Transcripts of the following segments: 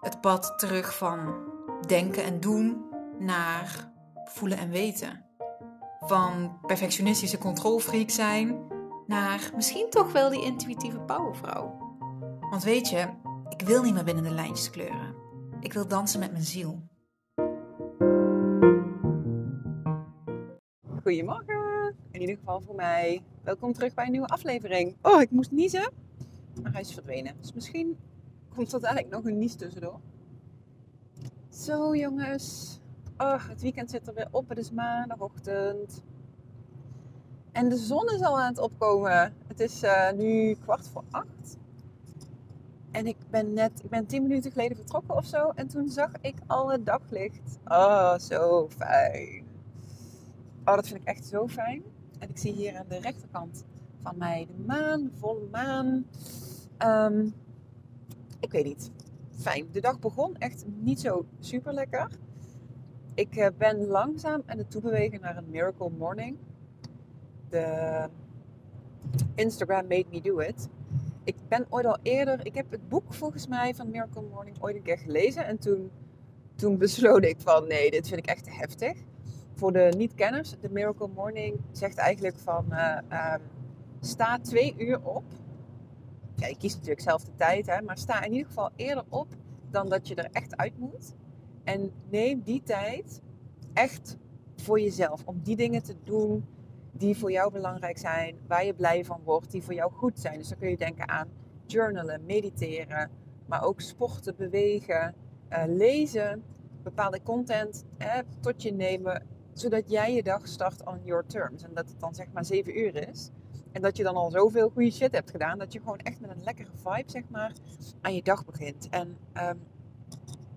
Het pad terug van denken en doen naar voelen en weten. Van perfectionistische controlfreak zijn naar misschien toch wel die intuïtieve powervrouw. Want weet je, ik wil niet meer binnen de lijntjes kleuren. Ik wil dansen met mijn ziel. Goedemorgen, in ieder geval voor mij. Welkom terug bij een nieuwe aflevering. Oh, ik moest niezen, maar hij is verdwenen. Dus misschien komt er eigenlijk nog een nies tussendoor. Zo jongens, oh, het weekend zit er weer op. Het is maandagochtend. En de zon is al aan het opkomen. Het is uh, nu kwart voor acht. En ik ben net, ik ben tien minuten geleden vertrokken of zo. En toen zag ik al het daglicht. Oh, zo fijn. Oh, dat vind ik echt zo fijn. En ik zie hier aan de rechterkant van mij de maan, volle maan. Um, ik weet niet. Fijn. De dag begon echt niet zo super lekker. Ik uh, ben langzaam aan het toebewegen naar een miracle morning. De Instagram made me do it. Ik ben ooit al eerder, ik heb het boek volgens mij van Miracle Morning ooit een keer gelezen. En toen, toen besloot ik van nee, dit vind ik echt te heftig voor de niet-kenners, de Miracle Morning zegt eigenlijk van uh, um, sta twee uur op. Ja, je kiest natuurlijk zelf de tijd, hè, maar sta in ieder geval eerder op dan dat je er echt uit moet. En neem die tijd echt voor jezelf. Om die dingen te doen die voor jou belangrijk zijn, waar je blij van wordt, die voor jou goed zijn. Dus dan kun je denken aan journalen, mediteren, maar ook sporten, bewegen, uh, lezen, bepaalde content hè, tot je nemen zodat jij je dag start on your terms. En dat het dan zeg maar 7 uur is. En dat je dan al zoveel goede shit hebt gedaan. Dat je gewoon echt met een lekkere vibe zeg maar aan je dag begint. En um,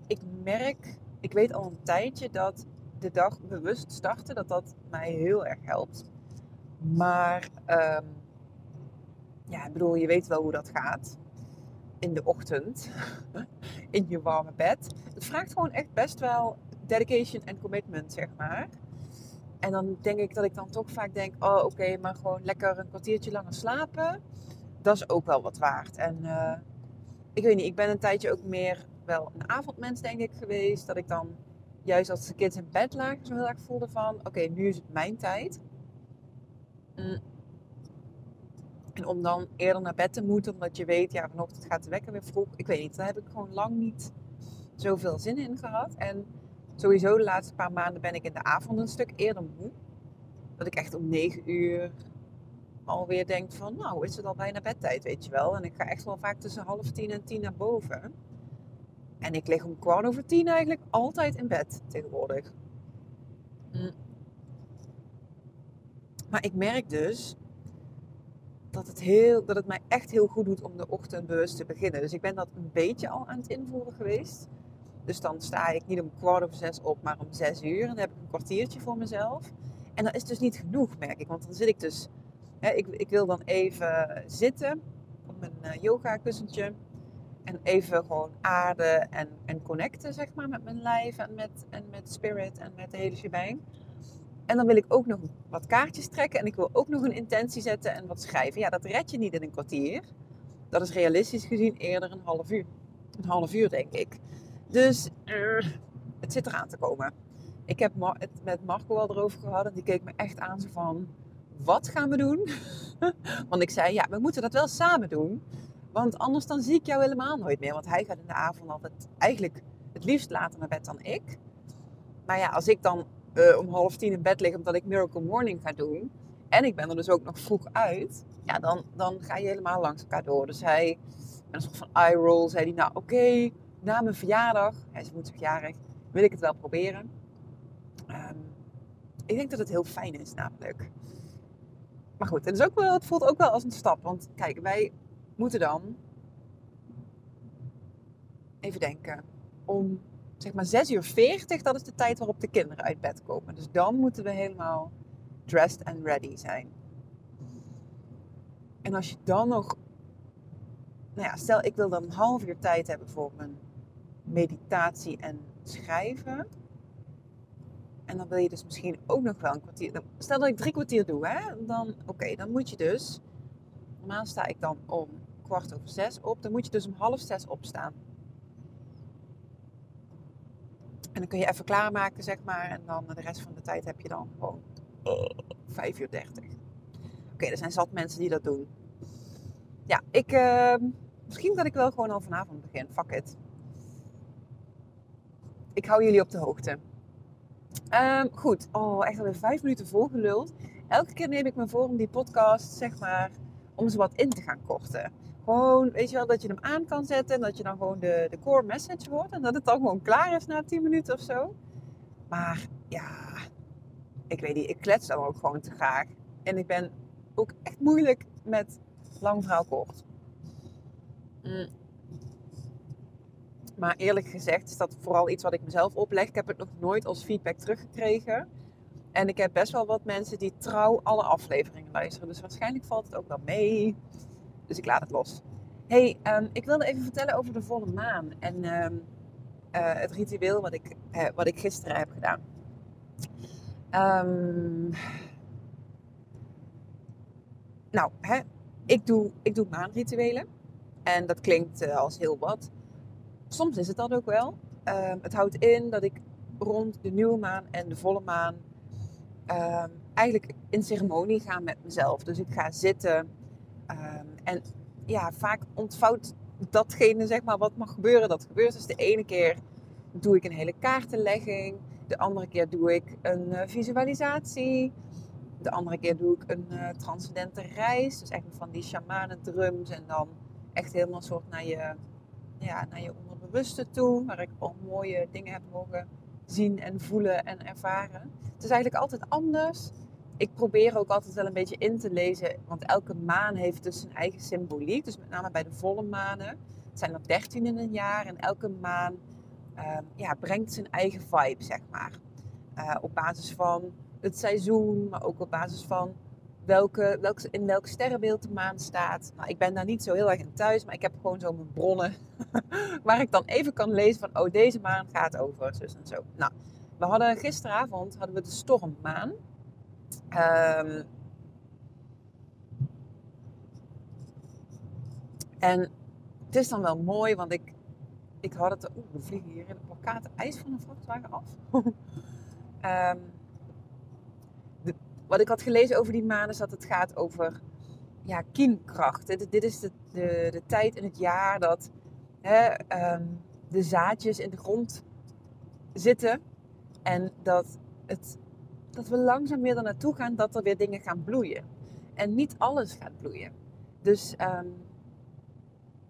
ik merk, ik weet al een tijdje dat de dag bewust starten, dat dat mij heel erg helpt. Maar um, ja, ik bedoel, je weet wel hoe dat gaat. In de ochtend, in je warme bed. Het vraagt gewoon echt best wel dedication en commitment, zeg maar. En dan denk ik dat ik dan toch vaak denk, oh oké, maar gewoon lekker een kwartiertje langer slapen. Dat is ook wel wat waard. En uh, ik weet niet, ik ben een tijdje ook meer wel een avondmens denk ik geweest. Dat ik dan juist als de kids in bed lagen zo heel erg voelde van, oké, nu is het mijn tijd. Mm. En om dan eerder naar bed te moeten, omdat je weet, ja, vanochtend gaat de wekker weer vroeg. Ik weet niet, daar heb ik gewoon lang niet zoveel zin in gehad. En sowieso de laatste paar maanden ben ik in de avond een stuk eerder moe. Dat ik echt om 9 uur alweer denk van, nou is het al bijna bedtijd, weet je wel. En ik ga echt wel vaak tussen half tien en tien naar boven. En ik lig om kwart over tien eigenlijk altijd in bed tegenwoordig. Hm. Maar ik merk dus dat het, heel, dat het mij echt heel goed doet om de ochtend bewust te beginnen. Dus ik ben dat een beetje al aan het invoeren geweest. Dus dan sta ik niet om kwart over zes op, maar om zes uur. En dan heb ik een kwartiertje voor mezelf. En dat is dus niet genoeg, merk ik. Want dan zit ik dus... Hè, ik, ik wil dan even zitten op mijn uh, yoga kussentje. En even gewoon aarden en, en connecten, zeg maar, met mijn lijf en met, en met spirit en met de hele shebang. En dan wil ik ook nog wat kaartjes trekken en ik wil ook nog een intentie zetten en wat schrijven. Ja, dat red je niet in een kwartier. Dat is realistisch gezien eerder een half uur. Een half uur, denk ik. Dus uh, het zit eraan te komen. Ik heb het met Marco al erover gehad en die keek me echt aan zo van... Wat gaan we doen? want ik zei, ja, we moeten dat wel samen doen. Want anders dan zie ik jou helemaal nooit meer. Want hij gaat in de avond altijd eigenlijk het liefst later naar bed dan ik. Maar ja, als ik dan uh, om half tien in bed lig omdat ik Miracle Morning ga doen... en ik ben er dus ook nog vroeg uit... ja, dan, dan ga je helemaal langs elkaar door. Dus hij, met een soort van eye roll, zei hij... nou, oké, na mijn verjaardag, hij is woensdagjarig, wil ik het wel proberen. Um, ik denk dat het heel fijn is namelijk. Maar goed, het, is ook wel, het voelt ook wel als een stap. Want kijk, wij moeten dan even denken, om zeg maar 6 uur 40, dat is de tijd waarop de kinderen uit bed komen. Dus dan moeten we helemaal dressed and ready zijn. En als je dan nog, nou ja, stel ik wil dan een half uur tijd hebben voor mijn meditatie en schrijven. En dan wil je dus misschien ook nog wel een kwartier. Stel dat ik drie kwartier doe, hè? dan oké, dan moet je dus. Normaal sta ik dan om kwart over zes op. Dan moet je dus om half zes opstaan. En dan kun je even klaarmaken, zeg maar. En dan de rest van de tijd heb je dan gewoon 5 uur 30. Oké, er zijn zat mensen die dat doen. Ja, ik... Uh, misschien dat ik wel gewoon al vanavond begin. Fuck it. Ik hou jullie op de hoogte. Um, goed. Oh, echt alweer vijf minuten volgeluld. Elke keer neem ik me voor om die podcast, zeg maar, om ze wat in te gaan korten. Gewoon, weet je wel, dat je hem aan kan zetten en dat je dan gewoon de, de core message hoort. En dat het dan gewoon klaar is na 10 minuten of zo. Maar ja, ik weet niet, ik klets dan ook gewoon te graag. En ik ben ook echt moeilijk met lang verhaal kort. Mm. Maar eerlijk gezegd is dat vooral iets wat ik mezelf opleg. Ik heb het nog nooit als feedback teruggekregen. En ik heb best wel wat mensen die trouw alle afleveringen luisteren. Dus waarschijnlijk valt het ook wel mee. Dus ik laat het los. hey, um, ik wilde even vertellen over de volle maan. En um, uh, het ritueel wat ik, wat ik gisteren heb gedaan. Um, nou, hè, ik, doe, ik doe maanrituelen. En dat klinkt uh, als heel wat. Soms is het dat ook wel. het houdt in dat ik rond de nieuwe maan en de volle maan eigenlijk in ceremonie ga met mezelf. Dus ik ga zitten Um, en ja, vaak ontvouwt datgene zeg maar, wat mag gebeuren, dat gebeurt. Dus de ene keer doe ik een hele kaartenlegging. De andere keer doe ik een uh, visualisatie. De andere keer doe ik een uh, transcendente reis. Dus echt van die shamanen drums. En dan echt helemaal soort naar je, ja, naar je onderbewuste toe. Waar ik al mooie dingen heb mogen zien en voelen en ervaren. Het is eigenlijk altijd anders ik probeer ook altijd wel een beetje in te lezen, want elke maan heeft dus zijn eigen symboliek. Dus met name bij de volle manen. Het zijn er 13 in een jaar en elke maan uh, ja, brengt zijn eigen vibe, zeg maar. Uh, op basis van het seizoen, maar ook op basis van welke, welk, in welk sterrenbeeld de maan staat. Nou, ik ben daar niet zo heel erg in thuis, maar ik heb gewoon zo mijn bronnen waar ik dan even kan lezen van, oh, deze maan gaat over, zus en zo. Nou, we hadden gisteravond hadden we de stormmaan. Um, en het is dan wel mooi, want ik, ik had het... Oeh, we vliegen hier in de plakkaat ijs van een vrachtwagen af. um, wat ik had gelezen over die maan is dat het gaat over ja. Dit, is de, de, de, tijd in het jaar dat hè, um, de zaadjes in de grond zitten. En dat het dat we langzaam weer er naartoe gaan dat er weer dingen gaan bloeien. En niet alles gaat bloeien. Dus um,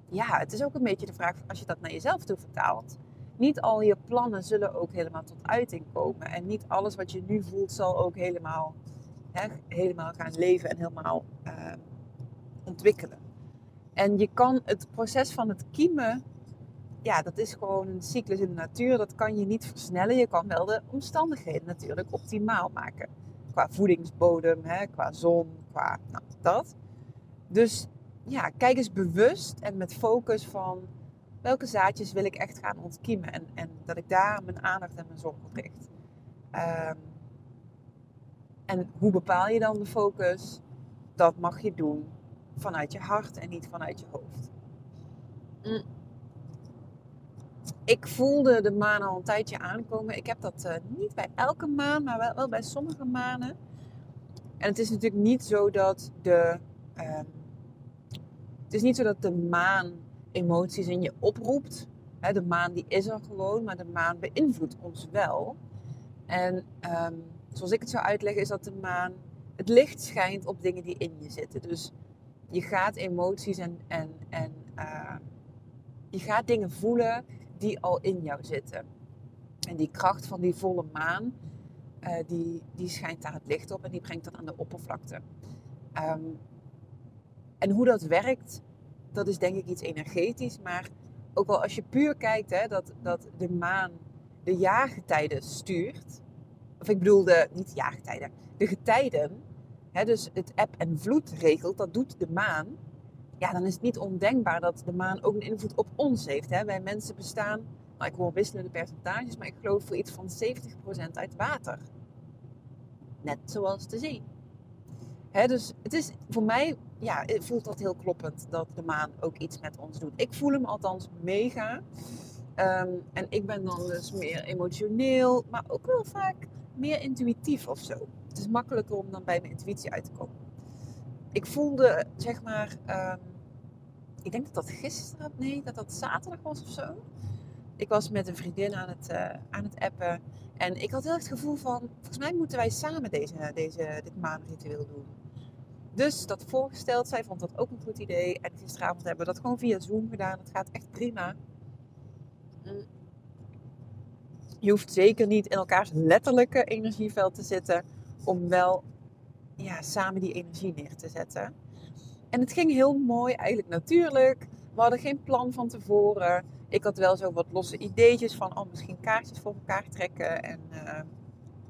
ja, het is ook een beetje de vraag als je dat naar jezelf toe vertaalt. Niet al je plannen zullen ook helemaal tot uiting komen. En niet alles wat je nu voelt zal ook helemaal, helemaal gaan leven en helemaal uh, ontwikkelen. En je kan het proces van het kiemen ja, dat is gewoon een cyclus in de natuur. Dat kan je niet versnellen. Je kan wel de omstandigheden natuurlijk optimaal maken. Qua voedingsbodem, qua zon, qua nou, dat. Dus ja, kijk eens bewust en met focus van welke zaadjes wil ik echt gaan ontkiemen. En, en dat ik daar mijn aandacht en mijn zorg op richt. Um, en hoe bepaal je dan de focus? Dat mag je doen vanuit je hart en niet vanuit je hoofd. Mm ik voelde de maan al een tijdje aankomen. Ik heb dat uh, niet bij elke maan, maar wel, wel, bij sommige manen. En het is natuurlijk niet zo dat de. Uh, het is niet zo dat de maan emoties in je oproept. Hè, de maan die is er gewoon, maar de maan beïnvloedt ons wel. En um, zoals ik het zou uitleggen, is dat de maan. Het licht schijnt op dingen die in je zitten. Dus je gaat emoties en. en, en uh, je gaat dingen voelen die al in jou zitten. En die kracht van die volle maan, uh, die, die schijnt daar het licht op en die brengt dat aan de oppervlakte. Um, en hoe dat werkt, dat is denk ik iets energetisch, maar ook al als je puur kijkt hè, dat, dat de maan de jaargetijden stuurt. Of ik bedoel, de, niet de jaargetijden, de getijden. Hè, dus het eb en vloed regelt, dat doet de maan. Ja, dan is het niet ondenkbaar dat de maan ook een invloed op ons heeft. Hè. Wij mensen bestaan, nou, ik hoor wisselende percentages, maar ik geloof voor iets van 70% uit water. Net zoals de zee. Hè, dus het is voor mij, ja, voelt dat heel kloppend dat de maan ook iets met ons doet. Ik voel hem althans mega. Ehm, en ik ben dan dus meer emotioneel, maar ook wel vaak meer intuïtief of zo. Het is makkelijker om dan bij mijn intuïtie uit te komen. Ik voelde, zeg maar, ehm, ik denk dat dat gisteren, nee, dat dat zaterdag was of zo. Ik was met een vriendin aan het, uh, aan het appen. En ik had heel het gevoel van, volgens mij moeten wij samen deze, deze, dit maanritueel doen. Dus dat voorgesteld, zij vond dat ook een goed idee. En gisteravond hebben we dat gewoon via Zoom gedaan. Het gaat echt prima. Je hoeft zeker niet in elkaars letterlijke energieveld te zitten om wel ja, samen die energie neer te zetten. En het ging heel mooi, eigenlijk natuurlijk. We hadden geen plan van tevoren. Ik had wel zo wat losse ideetjes van oh, misschien kaartjes voor elkaar trekken en uh,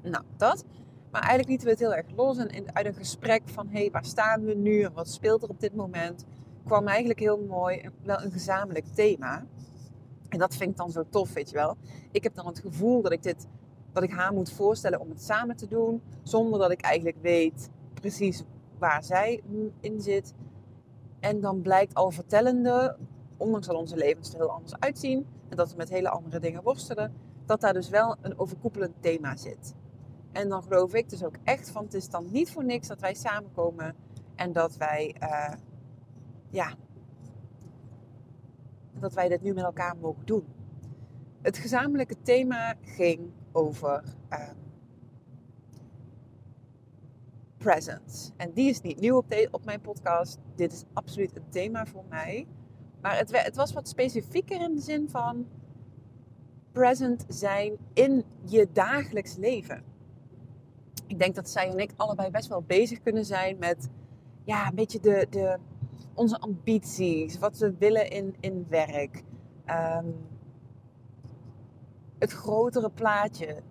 nou, dat. Maar eigenlijk lieten we het heel erg los. En uit een gesprek van hé, hey, waar staan we nu en wat speelt er op dit moment, kwam eigenlijk heel mooi wel een gezamenlijk thema. En dat vind ik dan zo tof, weet je wel. Ik heb dan het gevoel dat ik, dit, dat ik haar moet voorstellen om het samen te doen. Zonder dat ik eigenlijk weet precies waar zij in zit. En dan blijkt al vertellende, ondanks dat onze levens er heel anders uitzien. En dat we met hele andere dingen worstelen. Dat daar dus wel een overkoepelend thema zit. En dan geloof ik dus ook echt van het is dan niet voor niks dat wij samenkomen. En dat wij, uh, ja, dat wij dit nu met elkaar mogen doen. Het gezamenlijke thema ging over uh, presence. En die is niet nieuw op, op mijn podcast. Dit is absoluut een thema voor mij. Maar het, het was wat specifieker in de zin van present zijn in je dagelijks leven. Ik denk dat zij en ik allebei best wel bezig kunnen zijn met ja, een beetje de, de, onze ambities, wat we willen in, in werk. Ehm, het grotere plaatje,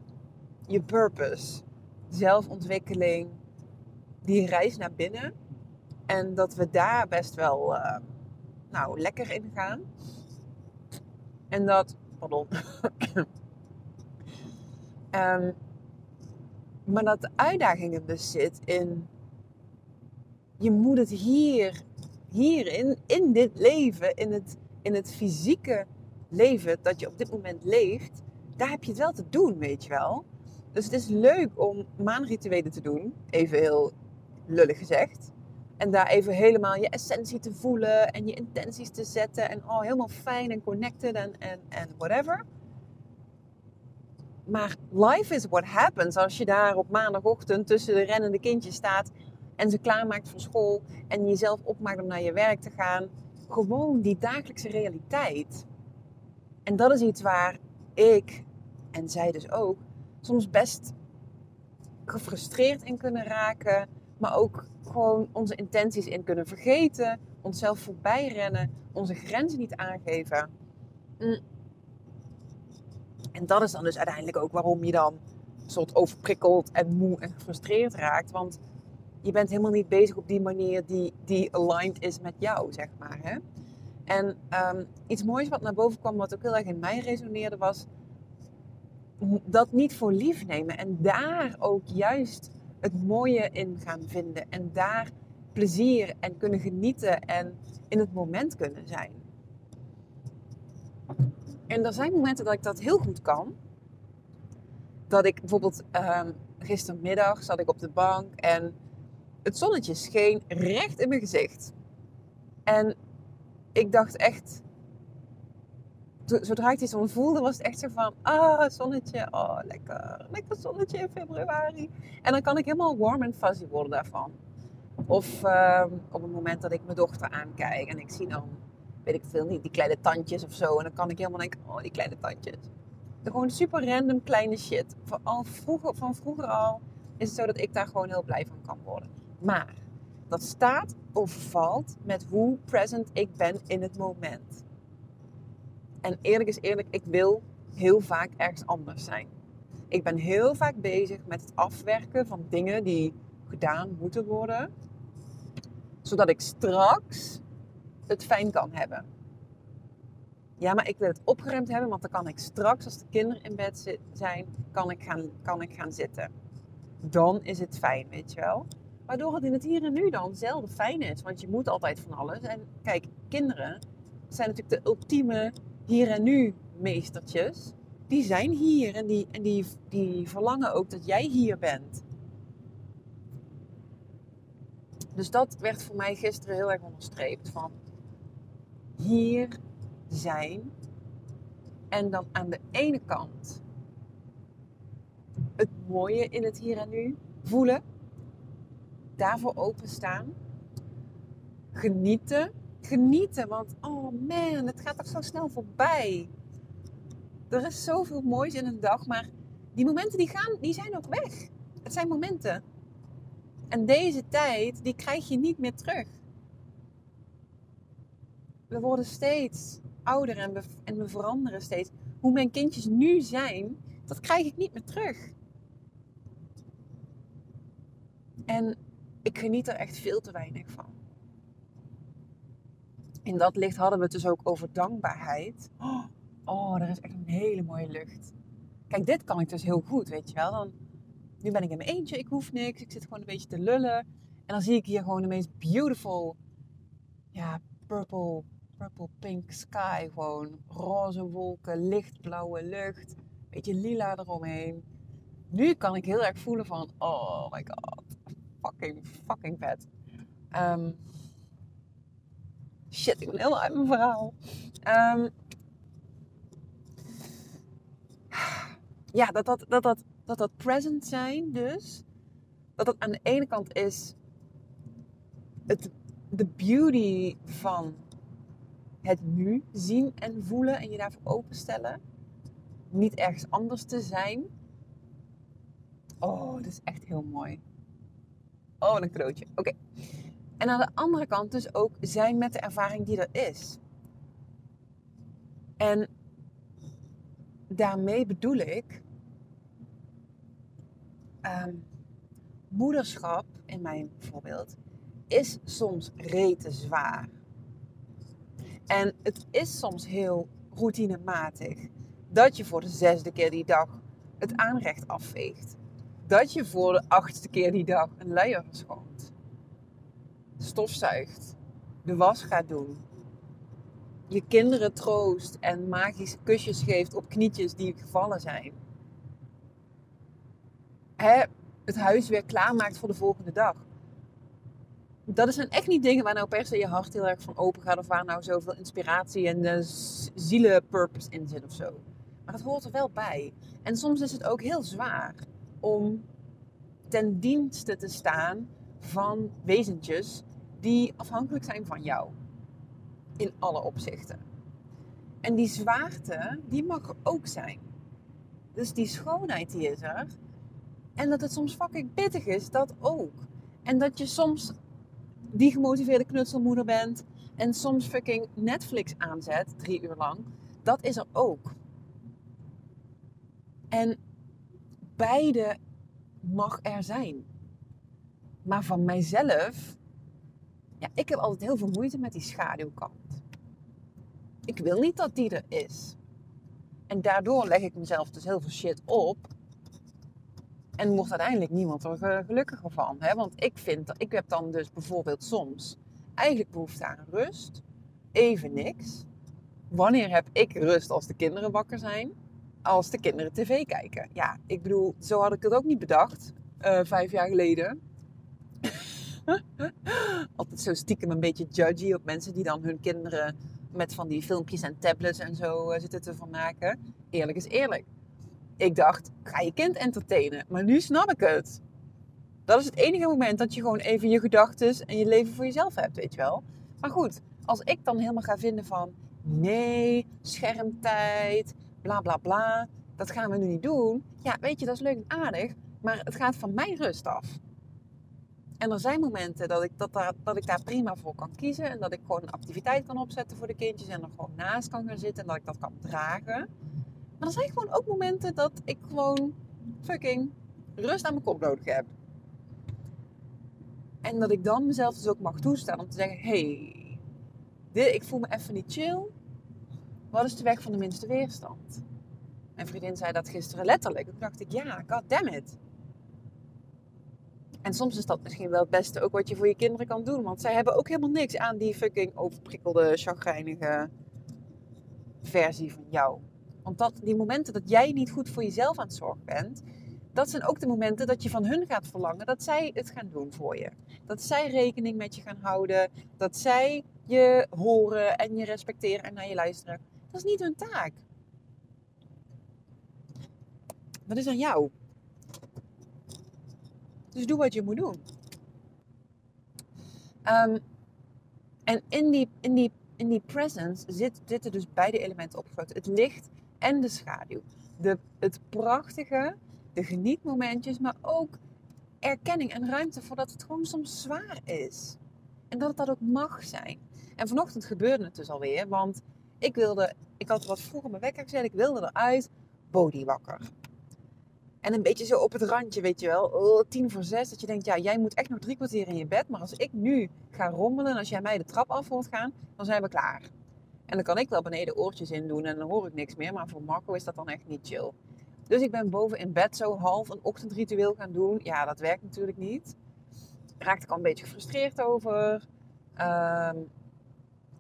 je purpose, zelfontwikkeling, die reis naar binnen. En dat we daar best wel uh, nou, lekker in gaan. En dat, pardon. um, maar dat de uitdaging er dus zit in, je moet het hier hierin, in dit leven, in het, in het fysieke leven dat je op dit moment leeft, daar heb je het wel te doen, weet je wel. Dus het is leuk om maanrituelen te doen, even heel lullig gezegd. En daar even helemaal je essentie te voelen en je intenties te zetten. En oh, helemaal fijn en connected en, en, en whatever. Maar life is what happens als je daar op maandagochtend tussen de rennende kindjes staat en ze klaarmaakt voor school en jezelf opmaakt om naar je werk te gaan. Gewoon die dagelijkse realiteit. En dat is iets waar ik, en zij dus ook, soms best gefrustreerd in kunnen raken. Maar ook gewoon onze intenties in kunnen vergeten. Onszelf voorbij rennen. Onze grenzen niet aangeven. Mm. En dat is dan dus uiteindelijk ook waarom je dan soort overprikkeld en moe en gefrustreerd raakt. Want je bent helemaal niet bezig op die manier die, die aligned is met jou, zeg maar. Hè? En um, iets moois wat naar boven kwam, wat ook heel erg in mij resoneerde, was dat niet voor lief nemen. En daar ook juist het mooie in gaan vinden. En daar plezier en kunnen genieten en in het moment kunnen zijn. En er zijn momenten dat ik dat heel goed kan. Dat ik bijvoorbeeld um, gistermiddag zat ik op de bank en het zonnetje scheen recht in mijn gezicht. En ik dacht echt, zodra ik die zon voelde, was het echt zo van, ah, zonnetje, oh, lekker, lekker zonnetje in februari. En dan kan ik helemaal warm en fuzzy worden daarvan. Of uh, op het moment dat ik mijn dochter aankijk en ik zie dan, weet ik veel niet, die kleine tandjes of zo. En dan kan ik helemaal denken, oh, die kleine tandjes. Gewoon super random kleine shit. Van, al vroeger, van vroeger al is het zo dat ik daar gewoon heel blij van kan worden. Maar dat staat of valt met hoe present ik ben in het moment. En eerlijk is eerlijk, ik wil heel vaak ergens anders zijn. Ik ben heel vaak bezig met het afwerken van dingen die gedaan moeten worden. Zodat ik straks het fijn kan hebben. Ja, maar ik wil het opgeruimd hebben, want dan kan ik straks, als de kinderen in bed zijn, kan ik gaan, kan ik gaan zitten. Dan is het fijn, weet je wel. Waardoor het in het hier en nu dan zelden fijn is. Want je moet altijd van alles. En kijk, kinderen zijn natuurlijk de ultieme hier en nu meestertjes. Die zijn hier en die, en die, die verlangen ook dat jij hier bent. Dus dat werd voor mij gisteren heel erg onderstreept. Van hier zijn. En dan aan de ene kant het mooie in het hier en nu voelen. Daarvoor openstaan. Genieten. Genieten, want oh man, het gaat toch zo snel voorbij. Er is zoveel moois in een dag, maar die momenten die gaan, die zijn ook weg. Het zijn momenten. En deze tijd, die krijg je niet meer terug. We worden steeds ouder en we, en we veranderen steeds. Hoe mijn kindjes nu zijn, dat krijg ik niet meer terug. En ik geniet er echt veel te weinig van. In dat licht hadden we het dus ook over dankbaarheid. Oh, er is echt een hele mooie lucht. Kijk, dit kan ik dus heel goed, weet je wel. Dan, nu ben ik in mijn eentje, ik hoef niks. Ik zit gewoon een beetje te lullen. En dan zie ik hier gewoon de meest beautiful, ja, purple, purple pink sky. Gewoon roze wolken, lichtblauwe lucht. Beetje lila eromheen. Nu kan ik heel erg voelen van, oh my god, fucking, fucking vet. Ehm, shit, ik ben heel uit mijn verhaal. Um, ja, dat dat, dat, dat, dat dat present zijn dus, dat dat aan de ene kant is het, de beauty van het nu zien en voelen en je daarvoor openstellen. Niet ergens anders te zijn. Oh, dat is echt heel mooi. Oh, een cadeautje. Oké. En aan de andere kant dus ook zijn met de ervaring die er is. En daarmee bedoel ik um, moederschap, in mijn voorbeeld, is soms rete zwaar. En het is soms heel routinematig dat je voor de zesde keer die dag het aanrecht afveegt. Dat je voor de achtste keer die dag een luier verschoont. Stofzuigt. De was gaat doen. Je kinderen troost en magische kusjes geeft op knietjes die gevallen zijn hè, het huis weer klaarmaakt voor de volgende dag. Dat zijn echt niet dingen waar nou per se je hart heel erg van open gaat. Of waar nou zoveel inspiratie en uh, zielenpurpose in zit of zo. Maar het hoort er wel bij. En soms is het ook heel zwaar om ten dienste te staan van wezentjes die afhankelijk zijn van jou. In alle opzichten. En die zwaarte, die mag er ook zijn. Dus die schoonheid die is er. En dat het soms fucking pittig is, dat ook. En dat je soms die gemotiveerde knutselmoeder bent en soms fucking Netflix aanzet, drie uur lang. Dat is er ook. En beide mag er zijn. Maar van mijzelf, ja, ik heb altijd heel veel moeite met die schaduwkant. Ik wil niet dat die er is. En daardoor leg ik mezelf dus heel veel shit op en wordt uiteindelijk niemand er gelukkiger van. Hè? Want ik vind, dat ik heb dan dus bijvoorbeeld soms eigenlijk behoefte aan rust. Even niks. Wanneer heb ik rust als de kinderen wakker zijn? Als de kinderen tv kijken. Ja, ik bedoel, zo had ik het ook niet bedacht. Uh, vijf jaar geleden. Altijd zo stiekem een beetje judgy op mensen die dan hun kinderen met van die filmpjes en tablets en zo uh, zitten te vermaken. Eerlijk is eerlijk ik dacht, ga je kind entertainen. Maar nu snap ik het. Dat is het enige moment dat je gewoon even je gedachten en je leven voor jezelf hebt, weet je wel. Maar goed, als ik dan helemaal ga vinden van, nee, schermtijd, bla bla bla, dat gaan we nu niet doen. Ja, weet je, dat is leuk en aardig, maar het gaat van mijn rust af. En er zijn momenten dat ik, dat, daar, dat ik daar prima voor kan kiezen. En dat ik gewoon een activiteit kan opzetten voor de kindjes. En er gewoon naast kan gaan zitten. En dat ik dat kan dragen. Maar er zijn gewoon ook momenten dat ik gewoon fucking rust aan mijn kop nodig heb. En dat ik dan mezelf dus ook mag toestaan om te zeggen: hey, dit, ik voel me even niet chill. Wat is de weg van de minste weerstand? Mijn vriendin zei dat gisteren letterlijk. Toen dacht ik: ja, god damn it. En soms is dat misschien wel het beste ook wat je voor je kinderen kan doen. Want zij hebben ook helemaal niks aan die fucking overprikkelde, chagrijnige versie van jou. Want dat, die momenten dat jij niet goed voor jezelf aan het zorgen bent, dat zijn ook de momenten dat je van hun gaat verlangen dat zij het gaan doen voor je. Dat zij rekening met je gaan houden, dat zij je horen en je respecteren en naar je luisteren. Dat is niet hun taak. Dat is aan jou. Dus doe wat je moet doen. Ehm, en in die, in, die, in die presence zit, zitten dus beide elementen opgesloten. Het licht en de schaduw. De, het prachtige, de genietmomentjes, maar ook erkenning en ruimte voordat het gewoon soms zwaar is. En dat het dat ook mag zijn. En vanochtend gebeurde het dus alweer, want ik wilde, ik had wat vroeger mijn wekker gezet, ik wilde eruit, body wakker. En een beetje zo op het randje, weet je wel, oh, tien voor zes, dat je denkt, ja, jij moet echt nog drie kwartier in je bed, maar als ik nu ga rommelen en als jij mij de trap af wilt gaan, dan zijn we klaar. En dan kan ik wel beneden oortjes in doen en dan hoor ik niks meer, maar voor Marco is dat dan echt niet chill. Dus ik ben boven in bed zo half een ochtendritueel gaan doen. Ja, dat werkt natuurlijk niet. Raakte ik al een beetje gefrustreerd over. Ehm,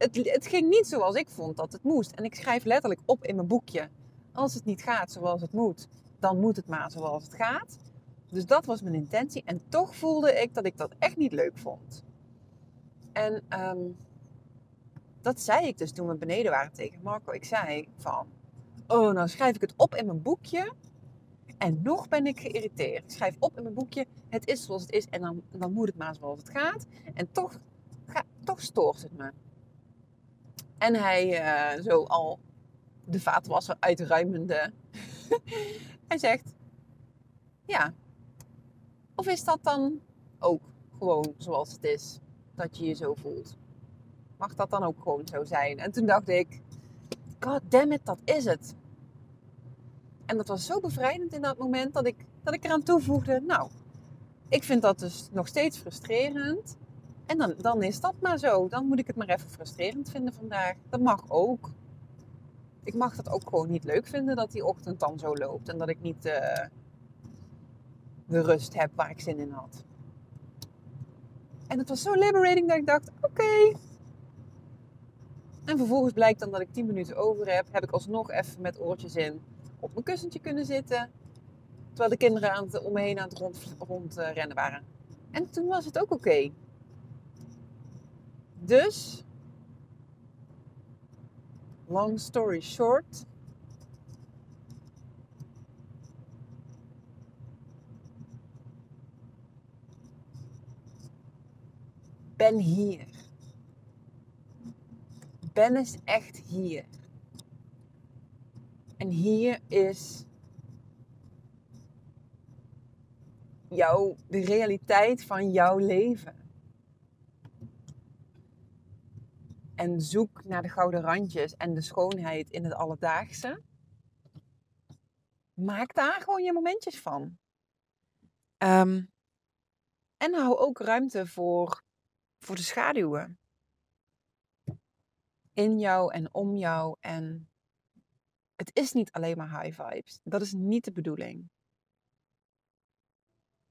het, het ging niet zoals ik vond dat het moest. En ik schrijf letterlijk op in mijn boekje. Als het niet gaat zoals het moet, dan moet het maar zoals het gaat. Dus dat was mijn intentie. En toch voelde ik dat ik dat echt niet leuk vond. En ehm, dat zei ik dus toen we beneden waren tegen Marco. Ik zei van, oh, nou schrijf ik het op in mijn boekje. En nog ben ik geïrriteerd. Ik schrijf op in mijn boekje, het is zoals het is en dan, dan moet het maar zoals het gaat. En toch, ga, toch stoort het me. En hij uh, zo al de vaatwasser uitruimende. hij zegt, ja, of is dat dan ook gewoon zoals het is? Dat je je zo voelt. Mag dat dan ook gewoon zo zijn? En toen dacht ik, god damn it, dat is het. En dat was zo bevrijdend in dat moment dat ik, dat ik eraan toevoegde, nou, ik vind dat dus nog steeds frustrerend. En dan, dan is dat maar zo. Dan moet ik het maar even frustrerend vinden vandaag. Dat mag ook. Ik mag dat ook gewoon niet leuk vinden dat die ochtend dan zo loopt. En dat ik niet uh, de rust heb waar ik zin in had. En het was zo liberating dat ik dacht, oké. En vervolgens blijkt dan dat ik 10 minuten over heb. Heb ik alsnog even met oortjes in op mijn kussentje kunnen zitten. Terwijl de kinderen aan het, om me heen aan het rond, rondrennen waren. En toen was het ook oké. Dus, long story short. Ben hier. Ben is echt hier. En hier is jouw, de realiteit van jouw leven. En zoek naar de gouden randjes en de schoonheid in het alledaagse. Maak daar gewoon je momentjes van. Um, en hou ook ruimte voor, voor de schaduwen. In jou en om jou en het is niet alleen maar high vibes. Dat is niet de bedoeling.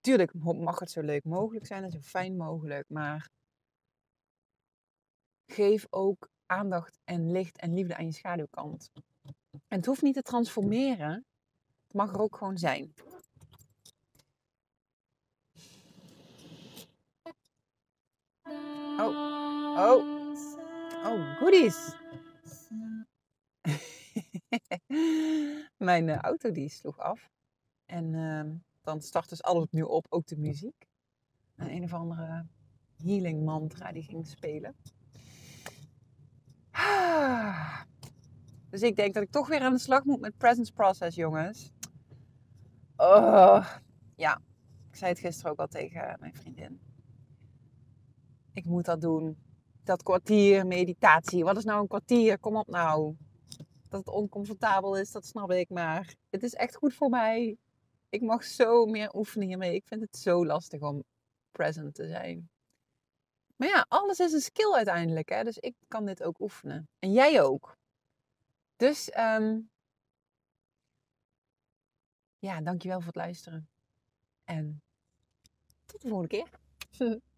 Tuurlijk mag het zo leuk mogelijk zijn en zo fijn mogelijk, maar geef ook aandacht en licht en liefde aan je schaduwkant. En het hoeft niet te transformeren, het mag er ook gewoon zijn. Oh, oh, oh, goodies. Mijn uh, auto die sloeg af. En uh, dan start dus alles opnieuw op, ook de muziek. En een of andere healing mantra die ging spelen. Dus ik denk dat ik toch weer aan de slag moet met presence process, jongens. Oh, ja, ik zei het gisteren ook al tegen mijn vriendin. ik moet dat doen. Dat kwartier meditatie. Wat is nou een kwartier? Kom op nou. Dat het oncomfortabel is, dat snap ik. Maar het is echt goed voor mij. Ik mag zo meer oefenen hiermee. Ik vind het zo lastig om present te zijn. Maar ja, alles is een skill uiteindelijk. Hè? Dus ik kan dit ook oefenen. En jij ook. Dus um, ja, dankjewel voor het luisteren. En tot de volgende keer.